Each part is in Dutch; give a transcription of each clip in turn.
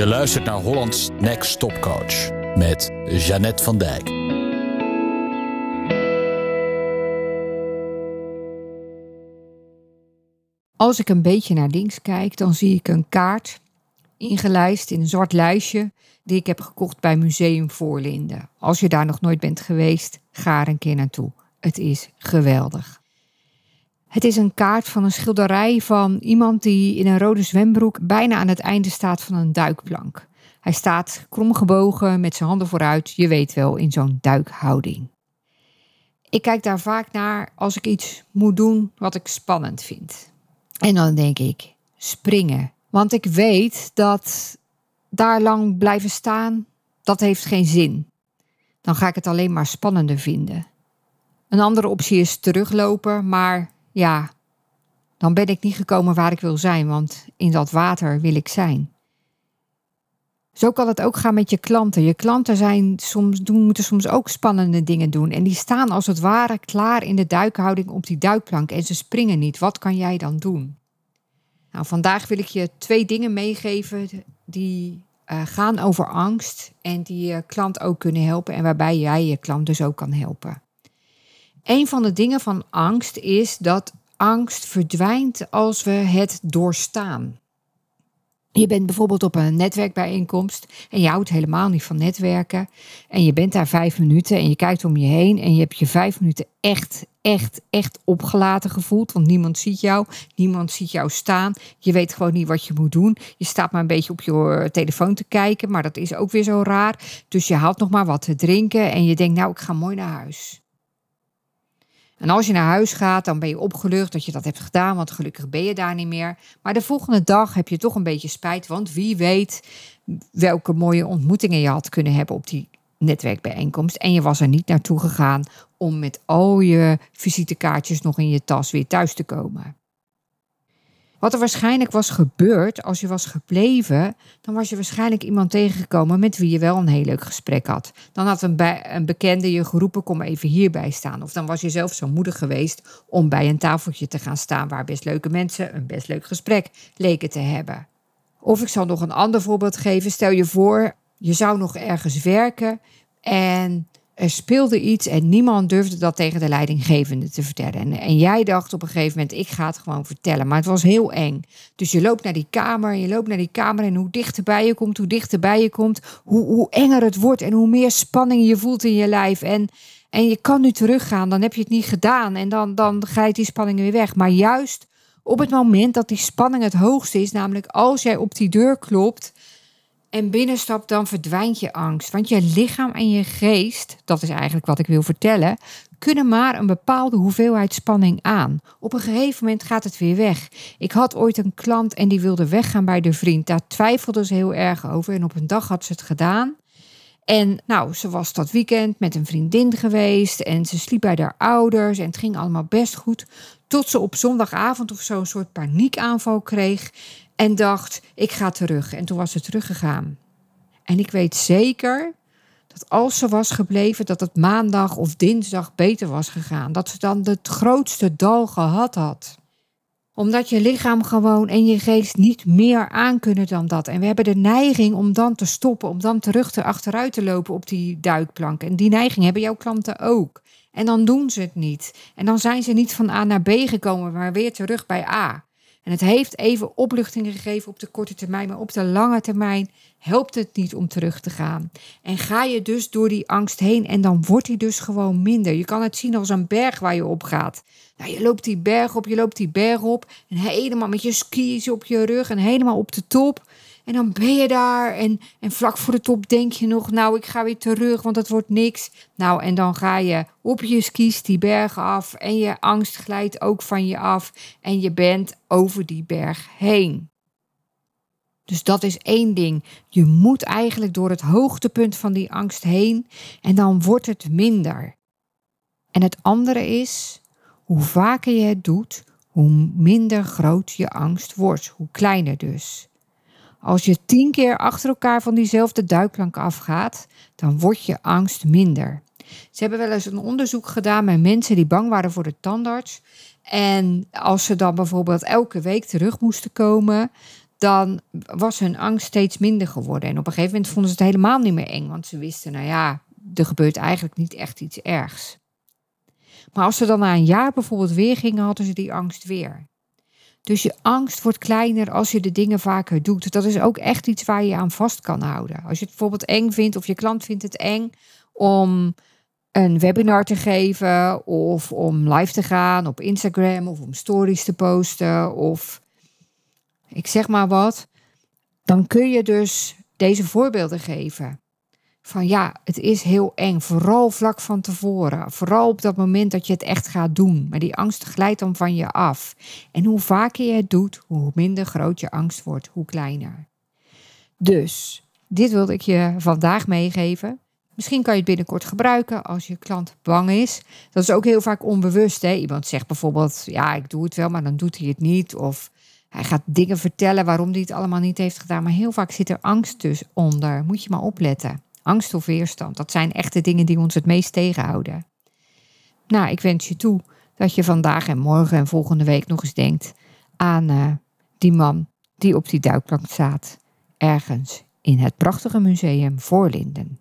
Je luistert naar Hollands Next Top Coach met Jeannette van Dijk. Als ik een beetje naar links kijk, dan zie ik een kaart ingelijst in een zwart lijstje die ik heb gekocht bij Museum Voorlinden. Als je daar nog nooit bent geweest, ga er een keer naartoe. Het is geweldig. Het is een kaart van een schilderij van iemand die in een rode zwembroek bijna aan het einde staat van een duikplank. Hij staat kromgebogen met zijn handen vooruit, je weet wel, in zo'n duikhouding. Ik kijk daar vaak naar als ik iets moet doen wat ik spannend vind. En dan denk ik, springen. Want ik weet dat daar lang blijven staan, dat heeft geen zin. Dan ga ik het alleen maar spannender vinden. Een andere optie is teruglopen, maar ja, dan ben ik niet gekomen waar ik wil zijn, want in dat water wil ik zijn. Zo kan het ook gaan met je klanten. Je klanten zijn soms, doen, moeten soms ook spannende dingen doen. En die staan als het ware klaar in de duikhouding op die duikplank en ze springen niet. Wat kan jij dan doen? Nou, vandaag wil ik je twee dingen meegeven die uh, gaan over angst en die je klant ook kunnen helpen en waarbij jij je klant dus ook kan helpen. Een van de dingen van angst is dat angst verdwijnt als we het doorstaan. Je bent bijvoorbeeld op een netwerkbijeenkomst en je houdt helemaal niet van netwerken. En je bent daar vijf minuten en je kijkt om je heen en je hebt je vijf minuten echt, echt, echt opgelaten gevoeld. Want niemand ziet jou, niemand ziet jou staan. Je weet gewoon niet wat je moet doen. Je staat maar een beetje op je telefoon te kijken, maar dat is ook weer zo raar. Dus je haalt nog maar wat te drinken en je denkt, nou, ik ga mooi naar huis. En als je naar huis gaat, dan ben je opgelucht dat je dat hebt gedaan, want gelukkig ben je daar niet meer. Maar de volgende dag heb je toch een beetje spijt, want wie weet welke mooie ontmoetingen je had kunnen hebben op die netwerkbijeenkomst. En je was er niet naartoe gegaan om met al je visitekaartjes nog in je tas weer thuis te komen. Wat er waarschijnlijk was gebeurd als je was gebleven, dan was je waarschijnlijk iemand tegengekomen met wie je wel een heel leuk gesprek had. Dan had een, een bekende je geroepen, kom even hierbij staan. Of dan was je zelf zo moedig geweest om bij een tafeltje te gaan staan waar best leuke mensen een best leuk gesprek leken te hebben. Of ik zal nog een ander voorbeeld geven. Stel je voor, je zou nog ergens werken en er speelde iets en niemand durfde dat tegen de leidinggevende te vertellen. En, en, jij dacht op een gegeven moment, ik ga het gewoon vertellen. Maar het was heel eng. Dus je loopt naar die kamer, je loopt naar die kamer en hoe dichterbij je komt, hoe dichterbij je komt, hoe, hoe enger het wordt en hoe meer spanning je voelt in je lijf. En, en je kan nu teruggaan, dan heb je het niet gedaan en dan, dan glijdt die spanning weer weg. Maar juist op het moment dat die spanning het hoogste is, namelijk als jij op die deur klopt en binnenstapt, dan verdwijnt je angst. Want je lichaam en je geest, dat is eigenlijk wat ik wil vertellen, kunnen maar een bepaalde hoeveelheid spanning aan. Op een gegeven moment gaat het weer weg. Ik had ooit een klant en die wilde weggaan bij de vriend. Daar twijfelde ze heel erg over. En op een dag had ze het gedaan. En nou, ze was dat weekend met een vriendin geweest en ze sliep bij haar ouders en het ging allemaal best goed. Tot ze op zondagavond of zo een soort paniekaanval kreeg en dacht, ik ga terug. En toen was ze teruggegaan. En ik weet zeker dat als ze was gebleven, dat het maandag of dinsdag beter was gegaan. Dat ze dan het grootste dal gehad had. Omdat je lichaam gewoon en je geest niet meer aan kunnen dan dat. En we hebben de neiging om dan te stoppen, om dan terug te achteruit te lopen op die duikplank. En die neiging hebben jouw klanten ook. En dan doen ze het niet. En dan zijn ze niet van A naar B gekomen, maar weer terug bij A. En het heeft even opluchting gegeven op de korte termijn, maar op de lange termijn helpt het niet om terug te gaan. En ga je dus door die angst heen en dan wordt die dus gewoon minder. Je kan het zien als een berg waar je op gaat. Nou, je loopt die berg op, je loopt die berg op en helemaal met je skis op je rug en helemaal op de top. En dan ben je daar en, en vlak voor de top denk je nog, nou ik ga weer terug, want het wordt niks. Nou en dan ga je op je skis die bergen af en je angst glijdt ook van je af en je bent over die berg heen. Dus dat is één ding. Je moet eigenlijk door het hoogtepunt van die angst heen en dan wordt het minder. En het andere is, hoe vaker je het doet, hoe minder groot je angst wordt, hoe kleiner dus. Als je tien keer achter elkaar van diezelfde duikplank afgaat, dan wordt je angst minder. Ze hebben wel eens een onderzoek gedaan met mensen die bang waren voor de tandarts. En als ze dan bijvoorbeeld elke week terug moesten komen, dan was hun angst steeds minder geworden. En op een gegeven moment vonden ze het helemaal niet meer eng, want ze wisten, nou ja, er gebeurt eigenlijk niet echt iets ergs. Maar als ze dan na een jaar bijvoorbeeld weer gingen, hadden ze die angst weer. Dus je angst wordt kleiner als je de dingen vaker doet. Dat is ook echt iets waar je aan vast kan houden. Als je het bijvoorbeeld eng vindt of je klant vindt het eng om een webinar te geven of om live te gaan op Instagram of om stories te posten of ik zeg maar wat, dan kun je dus deze voorbeelden geven. Van ja, het is heel eng, vooral vlak van tevoren. Vooral op dat moment dat je het echt gaat doen. Maar die angst glijdt dan van je af. En hoe vaker je het doet, hoe minder groot je angst wordt, hoe kleiner. Dus, dit wilde ik je vandaag meegeven. Misschien kan je het binnenkort gebruiken als je klant bang is. Dat is ook heel vaak onbewust. Hè? Iemand zegt bijvoorbeeld, ja, ik doe het wel, maar dan doet hij het niet. Of hij gaat dingen vertellen waarom hij het allemaal niet heeft gedaan. Maar heel vaak zit er angst dus onder. Moet je maar opletten. Angst of weerstand. Dat zijn echt de dingen die ons het meest tegenhouden. Nou, ik wens je toe dat je vandaag en morgen en volgende week nog eens denkt aan uh, die man die op die duikplank staat. Ergens in het prachtige museum Voorlinden.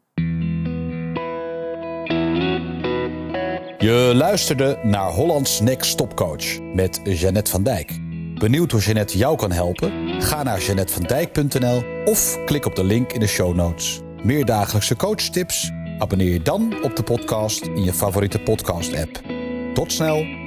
Je luisterde naar Hollands Next Top Coach met Jeannette van Dijk. Benieuwd hoe Jeannette jou kan helpen? Ga naar jeannettevandijk.nl of klik op de link in de show notes. Meer dagelijkse coachtips? Abonneer je dan op de podcast in je favoriete podcast-app. Tot snel!